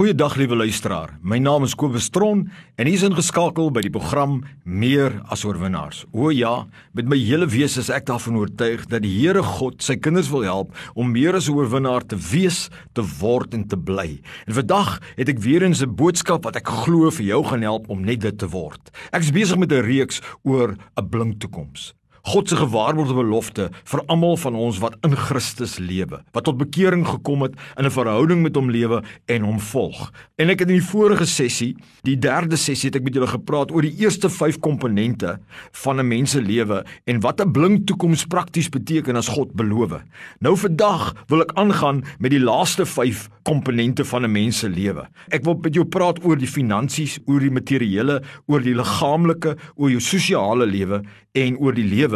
Goeiedag liewe luisteraar. My naam is Kobus Tron en hier is ingeskakel by die program Meer as oorwinnaars. O ja, met my hele wese is ek daarvan oortuig dat die Here God sy kinders wil help om meer as 'n oorwinnaar te wees, te word en te bly. En vandag het ek weer eens 'n boodskap wat ek glo vir jou gaan help om net dit te word. Ek is besig met 'n reeks oor 'n blink toekoms. God se gewaarborgde belofte vir almal van ons wat in Christus lewe, wat tot bekering gekom het, in 'n verhouding met hom lewe en hom volg. En ek het in die vorige sessie, die derde sessie het ek met julle gepraat oor die eerste 5 komponente van 'n mens se lewe en wat 'n blink toekoms prakties beteken as God beloof. Nou vandag wil ek aangaan met die laaste 5 komponente van 'n mens se lewe. Ek wil met jou praat oor die finansies, oor die materiële, oor die liggaamlike, oor jou sosiale lewe en oor die lewe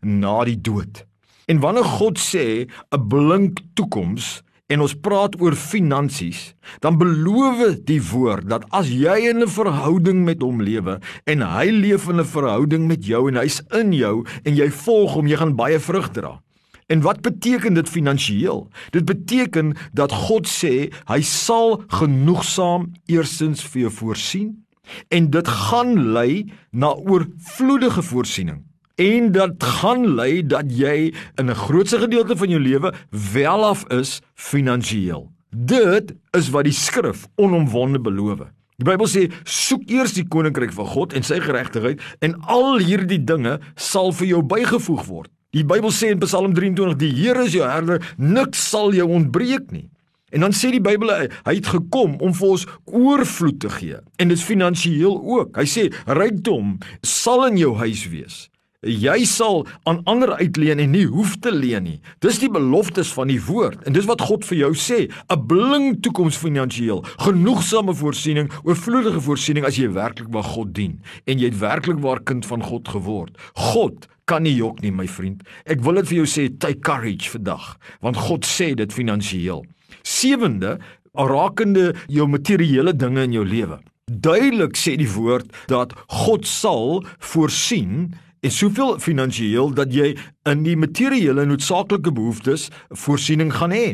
na die dood. En wanneer God sê 'n blink toekoms en ons praat oor finansies, dan beloof die woord dat as jy in 'n verhouding met hom lewe en hy leef in 'n verhouding met jou en hy's in jou en jy volg hom, jy gaan baie vrug dra. En wat beteken dit finansiëel? Dit beteken dat God sê hy sal genoegsaam eersins vir jou voorsien en dit gaan lei na oorvloedige voorsiening en dit gaan lei dat jy in 'n grootse gedeelte van jou lewe welaf is finansiëel. Dit is wat die skrif onomwonde beloof. Die Bybel sê soek eers die koninkryk van God en sy geregtigheid en al hierdie dinge sal vir jou bygevoeg word. Die Bybel sê in Psalm 23 die Here is jou herder, niks sal jou ontbreek nie. En dan sê die Bybel hy het gekom om vir ons oorvloed te gee en dit is finansiëel ook. Hy sê rykdom sal in jou huis wees. Jy sal aan ander uitleen en nie hoef te leen nie. Dis die beloftes van die woord en dis wat God vir jou sê, 'n blink toekoms finansiëel, genoegsame voorsiening, oorvloedige voorsiening as jy werklik waar God dien en jy het werklik waar kind van God geword. God kan nie jok nie, my vriend. Ek wil dit vir jou sê, take courage vandag, want God sê dit finansiëel. Sewende, rakende jou materiële dinge in jou lewe. Duidelik sê die woord dat God sal voorsien en soveel finansiëel dat jy in die materiële noodsaaklike behoeftes voorsiening gaan hê.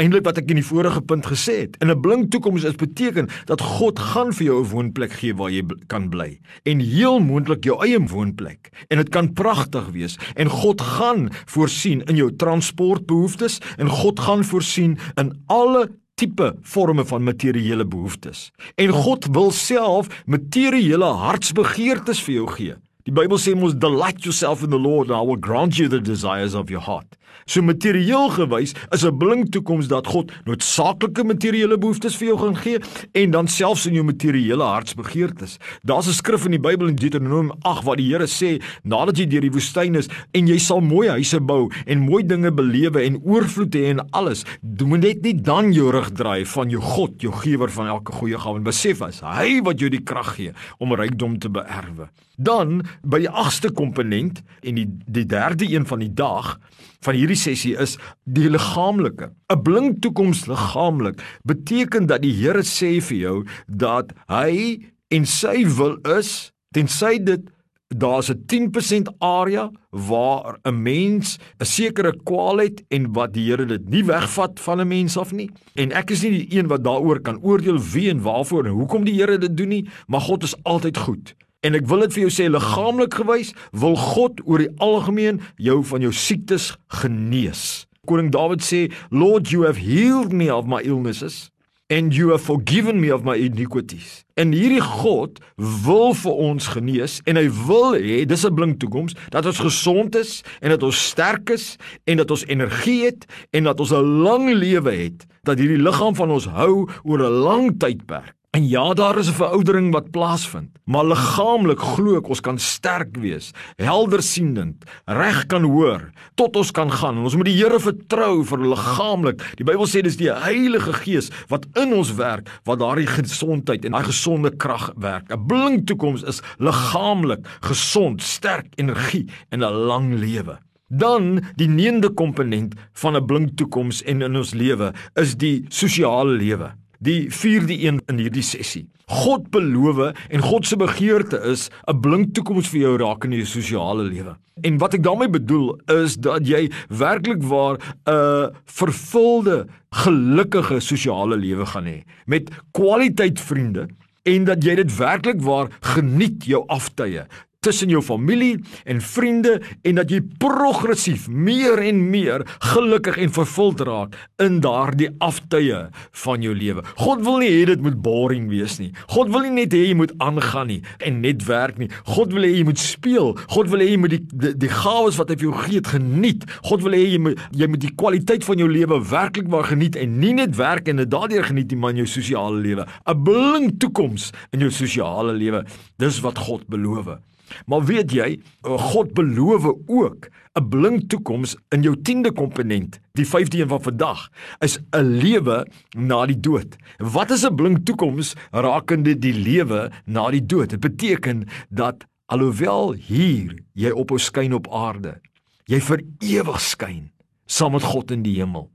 Eindelik wat ek in die vorige punt gesê het, in 'n blink toekoms is beteken dat God gaan vir jou 'n woonplek gee waar jy kan bly en heel moontlik jou eie woonplek en dit kan pragtig wees en God gaan voorsien in jou transportbehoeftes en God gaan voorsien in alle tipe forme van materiële behoeftes. En God wil self materiële hartsbegeertes vir jou gee. Die Bybel sê mos delight yourself in the Lord and I will grant you the desires of your heart. So materieel gewys is 'n blink toekoms dat God noodsaaklike materiële behoeftes vir jou gaan gee en dan selfs in jou materiële hartsbegeertes. Daar's 'n skrif in die Bybel in Deuteronomium 8 waar die Here sê nadat jy deur die woestyn is en jy sal mooi huise bou en mooi dinge belewe en oorvloed hê en alles, moet net nie dan jou rug draai van jou God, jou gewer van elke goeie gawe en besef as hy wat jou die krag gee om rykdom te beerwe. Dan by die agste komponent en die die derde een van die dag van hierdie sessie is die liggaamlike. 'n Blink toekoms liggaamlik beteken dat die Here sê vir jou dat hy en sy wil is tensy dit daar's 'n 10% area waar 'n mens 'n sekere kwaal het en wat die Here dit nie wegvat van 'n mens af nie. En ek is nie die een wat daaroor kan oordeel wie en waarvoor en hoekom die Here dit doen nie, maar God is altyd goed. En ek wil dit vir jou sê liggaamlik gewys wil God oor die algemeen jou van jou siektes genees. Koning Dawid sê, "Lord, you have healed me of my illnesses and you have forgiven me of my iniquities." En hierdie God wil vir ons genees en hy wil hê dis 'n blink toekoms dat ons gesond is en dat ons sterk is en dat ons energie het en dat ons 'n lang lewe het dat hierdie liggaam van ons hou oor 'n lang tydperk. En ja, daar is 'n veroudering wat plaasvind, maar liggaamlik glo ek ons kan sterk wees, helder sienend, reg kan hoor, tot ons kan gaan. En ons moet die Here vertrou vir liggaamlik. Die Bybel sê dis die Heilige Gees wat in ons werk, wat daardie gesondheid en daai gesonde krag werk. 'n Blink toekoms is liggaamlik gesond, sterk, energie en 'n lang lewe. Dan die neende komponent van 'n blink toekoms en in ons lewe is die sosiale lewe. Die 4de een in hierdie sessie. God beloof en God se begeerte is 'n blink toekoms vir jou raak in jou sosiale lewe. En wat ek daarmee bedoel is dat jy werklik waar 'n vervulde, gelukkige sosiale lewe gaan hê met kwaliteit vriende en dat jy dit werklik waar geniet jou aftye tussen jou familie en vriende en dat jy progressief meer en meer gelukkig en vervuld raak in daardie aftye van jou lewe. God wil nie hê dit moet boring wees nie. God wil nie net hê jy moet aangaan nie en net werk nie. God wil hê jy moet speel. God wil hê jy moet die die, die gawes wat hy vir jou gee het geniet. God wil hê jy moet jy moet die kwaliteit van jou lewe werklik maar geniet en nie net werk en dit daardeur geniet nie, maar jou sosiale lewe. 'n Blink toekoms in jou sosiale lewe. Dis wat God beloof. Maar weet jy, God beloof ook 'n blink toekoms in jou 10de komponent, die 5de een van vandag, is 'n lewe na die dood. Wat is 'n blink toekoms rakende die lewe na die dood? Dit beteken dat alhoewel hier jy ophou skyn op aarde, jy vir ewig skyn saam met God in die hemel.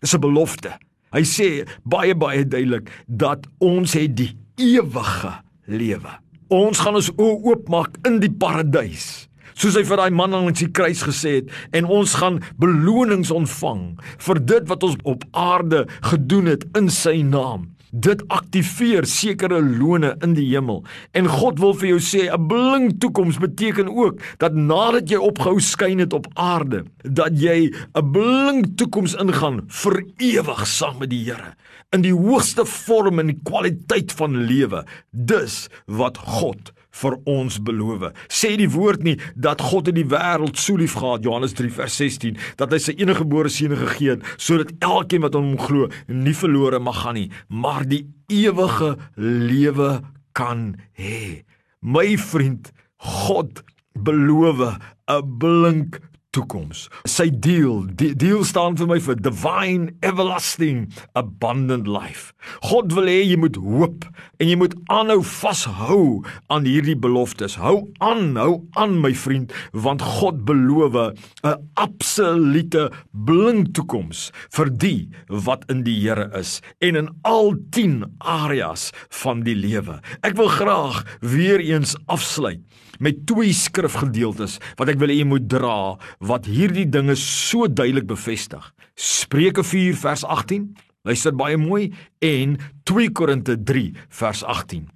Dis 'n belofte. Hy sê baie baie duidelik dat ons het die ewige lewe. Ons gaan ons oë oopmaak in die paradys. Soos hy vir daai man aan die kruis gesê het en ons gaan belonings ontvang vir dit wat ons op aarde gedoen het in sy naam. Dit aktiveer sekere lone in die hemel. En God wil vir jou sê 'n blink toekoms beteken ook dat nadat jy opgehou skyn het op aarde, dat jy 'n blink toekoms ingaan vir ewig saam met die Here in die hoogste vorm en kwaliteit van lewe. Dis wat God vir ons beloof. Sê die woord nie dat God in die wêreld so lief gehad Johannes 3 vers 16 dat hy sy enige gebore seun gegee het sodat elkeen wat aan hom glo nie verlore mag gaan nie, maar die ewige lewe kan hê. My vriend, God beloof 'n blink toekoms. Sy deel, die deel staan vir my vir divine everlasting abundant life. God wil hê jy moet hoop en jy moet aanhou vashou aan hierdie beloftes. Hou aan, hou aan my vriend, want God beloof 'n absolute blink toekoms vir die wat in die Here is en in al 10 areas van die lewe. Ek wil graag weer eens afsluit met twee skrifgedeeltes wat ek wil hê jy moet dra wat hierdie dinge so duidelik bevestig. Spreuke 4 vers 18. Luister baie mooi en 2 Korinte 3 vers 18.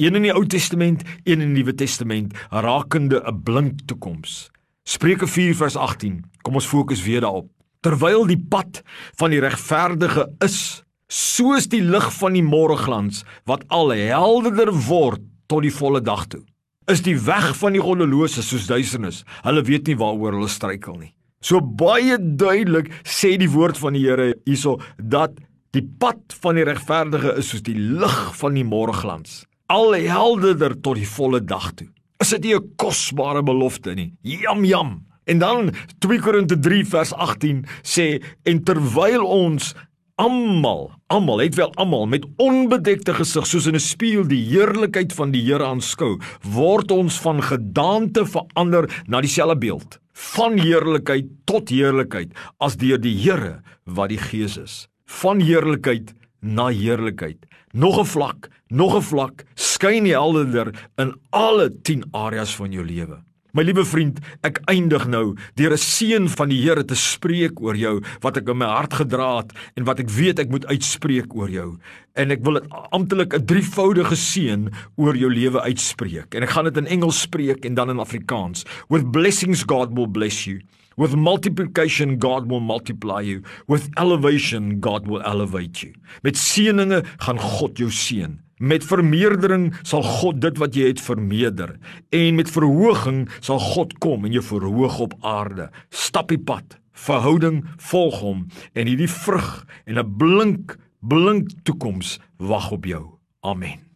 Een in die Ou Testament, een in die Nuwe Testament rakende 'n blink toekoms. Spreuke 4 vers 18. Kom ons fokus weer daarop. Terwyl die pad van die regverdige is soos die lig van die môreglans wat al helderder word tot die volle dag toe is die weg van die goddelose soos duisternis. Hulle weet nie waaroor hulle struikel nie. So baie duidelik sê die woord van die Here hierso dat die pad van die regverdige is soos die lig van die môreglans, al helderder tot die volle dag toe. Is dit nie 'n kosbare belofte nie? Jam jam. En dan 2 Korinte 3 vers 18 sê en terwyl ons almal, almal het wel almal met onbedekte gesig soos in 'n spieël die heerlikheid van die Here aanskou, word ons van gedaante verander na dieselfde beeld, van heerlikheid tot heerlikheid as deur die Here wat die Gees is. Van heerlikheid na heerlikheid. Nog 'n vlak, nog 'n vlak, skyn helderder in alle 10 areas van jou lewe. My liewe vriend, ek eindig nou deur 'n seën van die Here te spreek oor jou wat ek in my hart gedra het en wat ek weet ek moet uitspreek oor jou. En ek wil dit amptelik 'n drievoudige seën oor jou lewe uitspreek. En ek gaan dit in Engels spreek en dan in Afrikaans. With blessings God will bless you. With multiplication God will multiply you. With elevation God will elevate you. Met seëninge gaan God jou seën. Met vermeerdering sal God dit wat jy het vermeerder en met verhoging sal God kom en jou verhoog op aarde. Stap die pad, verhouding volg hom en hierdie vrug en 'n blink blink toekoms wag op jou. Amen.